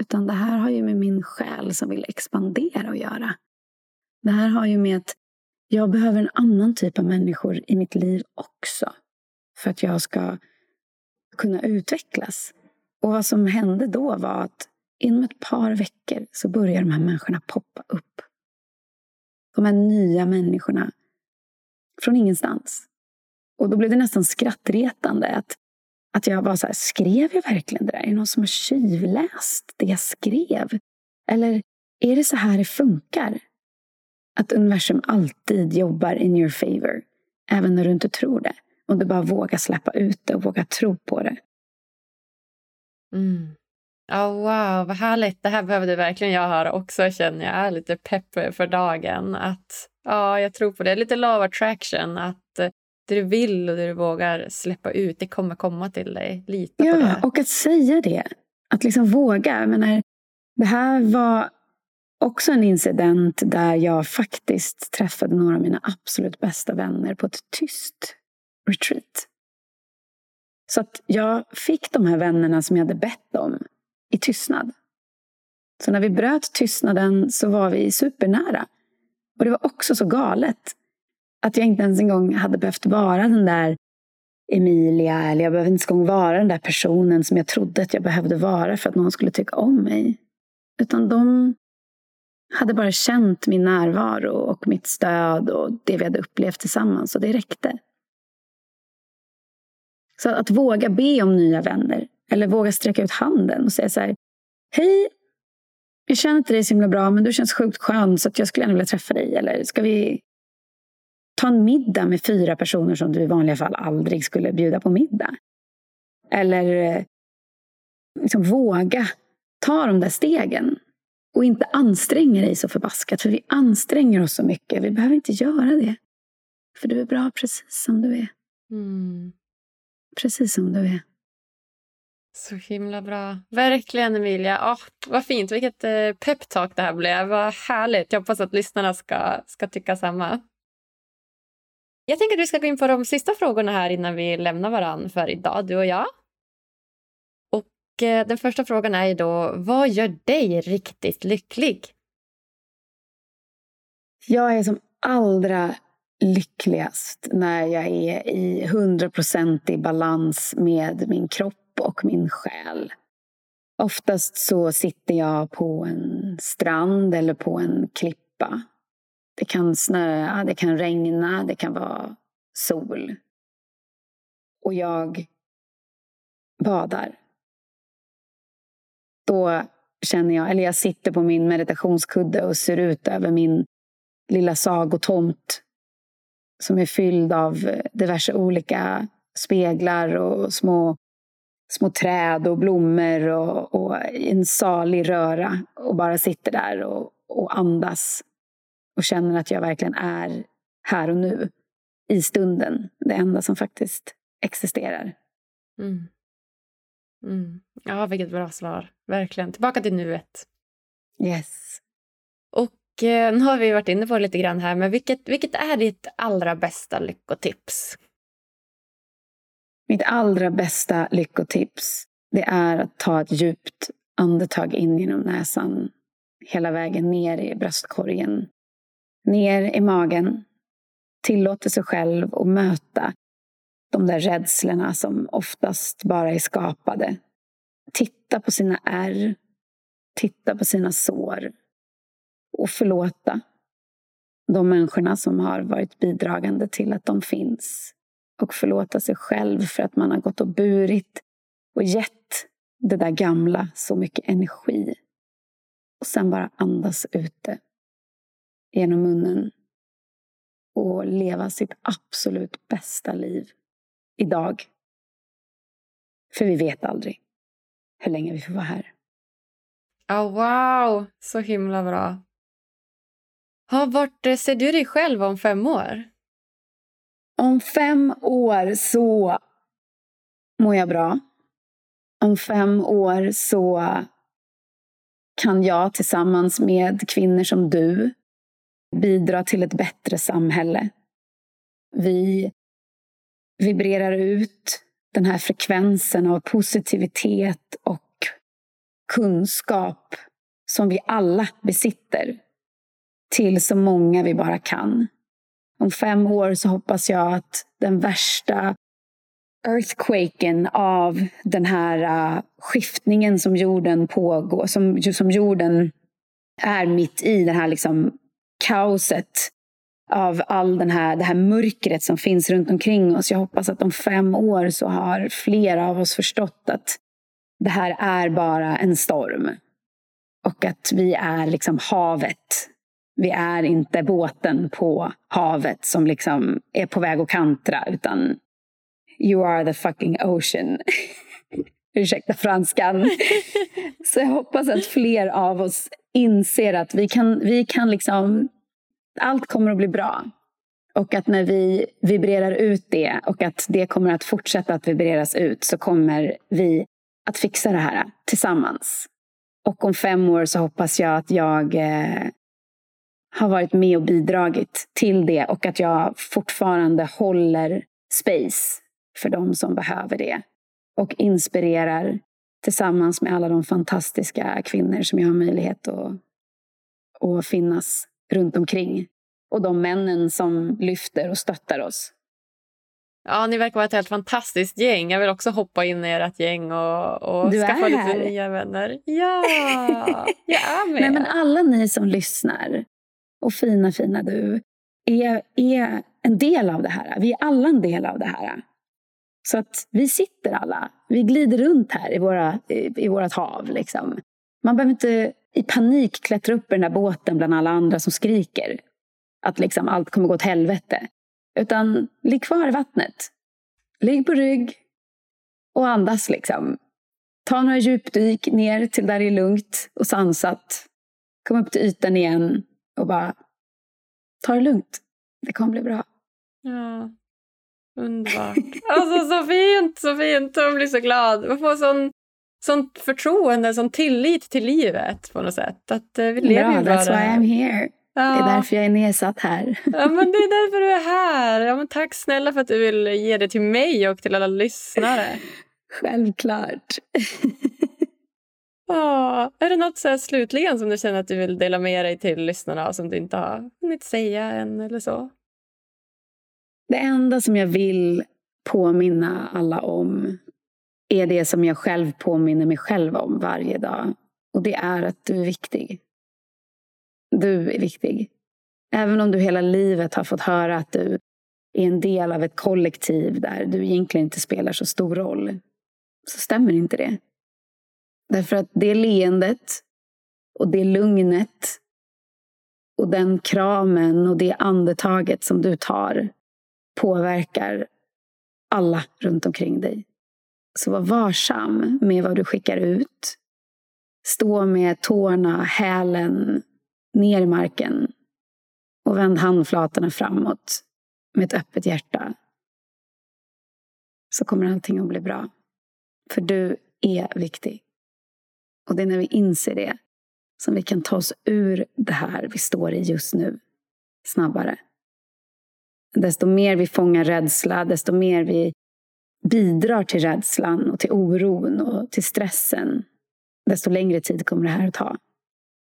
Utan det här har ju med min själ som vill expandera att göra. Det här har ju med att jag behöver en annan typ av människor i mitt liv också. För att jag ska kunna utvecklas. Och vad som hände då var att inom ett par veckor så börjar de här människorna poppa upp. De här nya människorna från ingenstans. Och då blev det nästan skrattretande att att jag var så här, skrev jag verkligen det där? Är det någon som har tjuvläst det jag skrev? Eller är det så här det funkar? Att universum alltid jobbar in your favor, även när du inte tror det. Om du bara vågar släppa ut det och vågar tro på det. Mm. Oh, wow, vad härligt. Det här behövde verkligen jag höra också, känner jag. är lite pepp för dagen. Att, ja, jag tror på det. Lite law attraction. Att det du vill och det du vågar släppa ut, det kommer komma till dig. Lita ja, på det. och att säga det. Att liksom våga. Jag menar, det här var också en incident där jag faktiskt träffade några av mina absolut bästa vänner på ett tyst retreat. Så att jag fick de här vännerna som jag hade bett om i tystnad. Så när vi bröt tystnaden så var vi supernära. Och det var också så galet. Att jag inte ens en gång hade behövt vara den där Emilia eller jag behövde inte ens en gång vara den där personen som jag trodde att jag behövde vara för att någon skulle tycka om mig. Utan de hade bara känt min närvaro och mitt stöd och det vi hade upplevt tillsammans och det räckte. Så att våga be om nya vänner eller våga sträcka ut handen och säga så här Hej, jag känner inte dig så himla bra men du känns sjukt skön så jag skulle gärna vilja träffa dig. Eller ska vi Ta en middag med fyra personer som du i vanliga fall aldrig skulle bjuda på middag. Eller eh, liksom våga ta de där stegen. Och inte anstränga dig så förbaskat. För vi anstränger oss så mycket. Vi behöver inte göra det. För du är bra precis som du är. Mm. Precis som du är. Så himla bra. Verkligen, Emilia. Oh, vad fint. Vilket eh, peptalk det här blev. Vad härligt. Jag hoppas att lyssnarna ska, ska tycka samma. Jag tänker att vi ska gå in på de sista frågorna här innan vi lämnar varann för idag, du och jag. Och eh, Den första frågan är ju då, vad gör dig riktigt lycklig? Jag är som allra lyckligast när jag är i hundraprocentig balans med min kropp och min själ. Oftast så sitter jag på en strand eller på en klippa det kan snöa, det kan regna, det kan vara sol. Och jag badar. Då känner jag, eller jag sitter på min meditationskudde och ser ut över min lilla sagotomt som är fylld av diverse olika speglar och små, små träd och blommor och, och en salig röra och bara sitter där och, och andas och känner att jag verkligen är här och nu i stunden. Det enda som faktiskt existerar. Mm. Mm. Ja, vilket bra svar. Verkligen. Tillbaka till nuet. Yes. Och eh, nu har vi varit inne på det lite grann här, men vilket, vilket är ditt allra bästa lyckotips? Mitt allra bästa lyckotips det är att ta ett djupt andetag in genom näsan hela vägen ner i bröstkorgen. Ner i magen. Tillåter sig själv att möta de där rädslorna som oftast bara är skapade. Titta på sina ärr. Titta på sina sår. Och förlåta de människorna som har varit bidragande till att de finns. Och förlåta sig själv för att man har gått och burit och gett det där gamla så mycket energi. Och sen bara andas ut det genom munnen och leva sitt absolut bästa liv idag. För vi vet aldrig hur länge vi får vara här. Oh, wow, så himla bra. Ha, vart eh, ser du dig själv om fem år? Om fem år så mår jag bra. Om fem år så kan jag tillsammans med kvinnor som du bidra till ett bättre samhälle. Vi vibrerar ut den här frekvensen av positivitet och kunskap som vi alla besitter till så många vi bara kan. Om fem år så hoppas jag att den värsta earthquaken av den här uh, skiftningen som jorden pågår, som, som jorden är mitt i, den här liksom kaoset av all den här, det här mörkret som finns runt omkring oss. Jag hoppas att om fem år så har flera av oss förstått att det här är bara en storm. Och att vi är liksom havet. Vi är inte båten på havet som liksom är på väg att kantra, utan you are the fucking ocean. Ursäkta franskan. så jag hoppas att fler av oss inser att vi kan, vi kan liksom allt kommer att bli bra. Och att när vi vibrerar ut det och att det kommer att fortsätta att vibreras ut så kommer vi att fixa det här tillsammans. Och om fem år så hoppas jag att jag eh, har varit med och bidragit till det och att jag fortfarande håller space för de som behöver det. Och inspirerar tillsammans med alla de fantastiska kvinnor som jag har möjlighet att, att finnas runt omkring. Och de männen som lyfter och stöttar oss. Ja, ni verkar vara ett helt fantastiskt gäng. Jag vill också hoppa in i ert gäng och, och du skaffa lite nya vänner. Ja, jag är med. Nej, men alla ni som lyssnar och fina, fina du är, är en del av det här. Vi är alla en del av det här. Så att vi sitter alla, vi glider runt här i, våra, i, i vårat hav. Liksom. Man behöver inte i panik klättra upp i den där båten bland alla andra som skriker att liksom allt kommer gå åt helvete. Utan ligg kvar i vattnet. Ligg på rygg och andas liksom. Ta några djupdyk ner till där det är lugnt och sansat. Kom upp till ytan igen och bara ta det lugnt. Det kommer bli bra. Ja, underbart. Alltså så fint, så fint. Man blir så glad. Man får sån sånt förtroende, sån tillit till livet på något sätt. Att uh, vi lever Bra, ju bara... that's why I'm here. Ja. Det är därför jag är nedsatt här. Ja, men det är därför du är här. Ja, men tack snälla för att du vill ge det till mig och till alla lyssnare. Självklart. ja, är det något så här slutligen som du känner att du vill dela med dig till lyssnarna som du inte har hunnit säga än eller så? Det enda som jag vill påminna alla om är det som jag själv påminner mig själv om varje dag. Och det är att du är viktig. Du är viktig. Även om du hela livet har fått höra att du är en del av ett kollektiv där du egentligen inte spelar så stor roll, så stämmer inte det. Därför att det leendet och det lugnet och den kramen och det andetaget som du tar påverkar alla runt omkring dig. Så var varsam med vad du skickar ut. Stå med tårna, hälen ner i marken och vänd handflatorna framåt med ett öppet hjärta. Så kommer allting att bli bra. För du är viktig. Och det är när vi inser det som vi kan ta oss ur det här vi står i just nu snabbare. Desto mer vi fångar rädsla, desto mer vi bidrar till rädslan och till oron och till stressen, desto längre tid kommer det här att ta.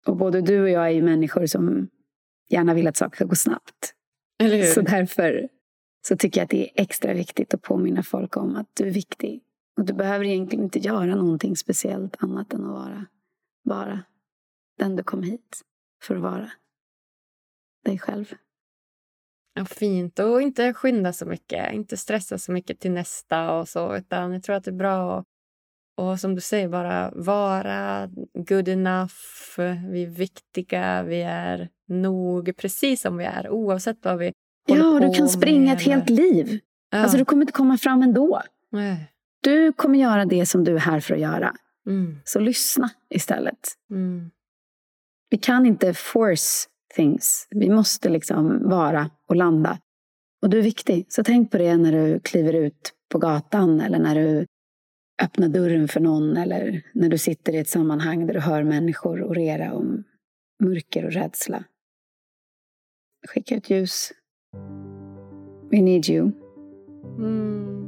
Och både du och jag är ju människor som gärna vill att saker ska gå snabbt. Eller hur? Så därför så tycker jag att det är extra viktigt att påminna folk om att du är viktig. Och du behöver egentligen inte göra någonting speciellt annat än att vara bara den du kom hit för att vara. Dig själv. Ja, fint. Och inte skynda så mycket. Inte stressa så mycket till nästa och så. Utan jag tror att det är bra att och som du säger, bara vara good enough. Vi är viktiga, vi är nog precis som vi är oavsett vad vi håller Ja, och på du kan springa med ett helt liv. Ja. Alltså, du kommer inte komma fram ändå. Nej. Du kommer göra det som du är här för att göra. Mm. Så lyssna istället. Mm. Vi kan inte force things. Vi måste liksom vara och landa. Och du är viktig. Så tänk på det när du kliver ut på gatan eller när du öppnar dörren för någon eller när du sitter i ett sammanhang där du hör människor orera om mörker och rädsla. Skicka ut ljus. We need you. Mm.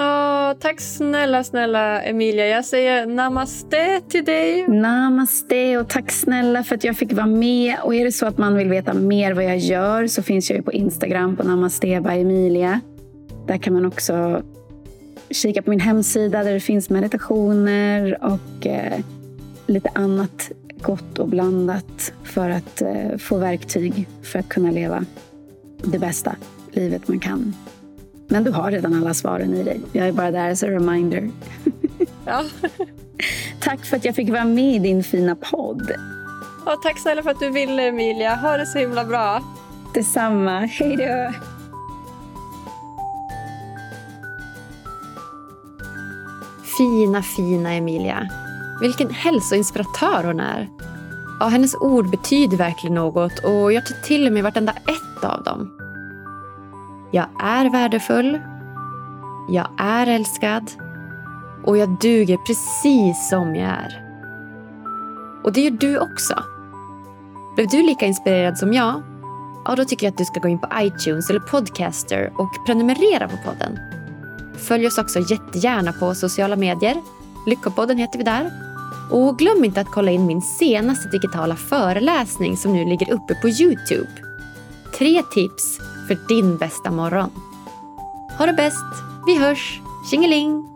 Oh, tack snälla, snälla Emilia. Jag säger namaste till dig. Namaste och tack snälla för att jag fick vara med. Och är det så att man vill veta mer vad jag gör så finns jag ju på Instagram på Namaste by Emilia. Där kan man också kika på min hemsida där det finns meditationer och eh, lite annat gott och blandat för att eh, få verktyg för att kunna leva det bästa livet man kan. Men du har redan alla svaren i dig. Jag är bara där as a reminder. Ja. Tack för att jag fick vara med i din fina podd. Och tack snälla för att du ville Emilia. Ha det så himla bra. Detsamma. Hej då! Fina, fina Emilia. Vilken hälsoinspiratör hon är. Ja, hennes ord betyder verkligen något och jag tar till mig vartenda ett av dem. Jag är värdefull. Jag är älskad. Och jag duger precis som jag är. Och det gör du också. Blev du lika inspirerad som jag? Ja, då tycker jag att du ska gå in på iTunes eller Podcaster och prenumerera på podden. Följ oss också jättegärna på sociala medier. Lyckopodden heter vi där. Och glöm inte att kolla in min senaste digitala föreläsning som nu ligger uppe på Youtube. Tre tips för din bästa morgon. Ha det bäst. Vi hörs. Tjingeling!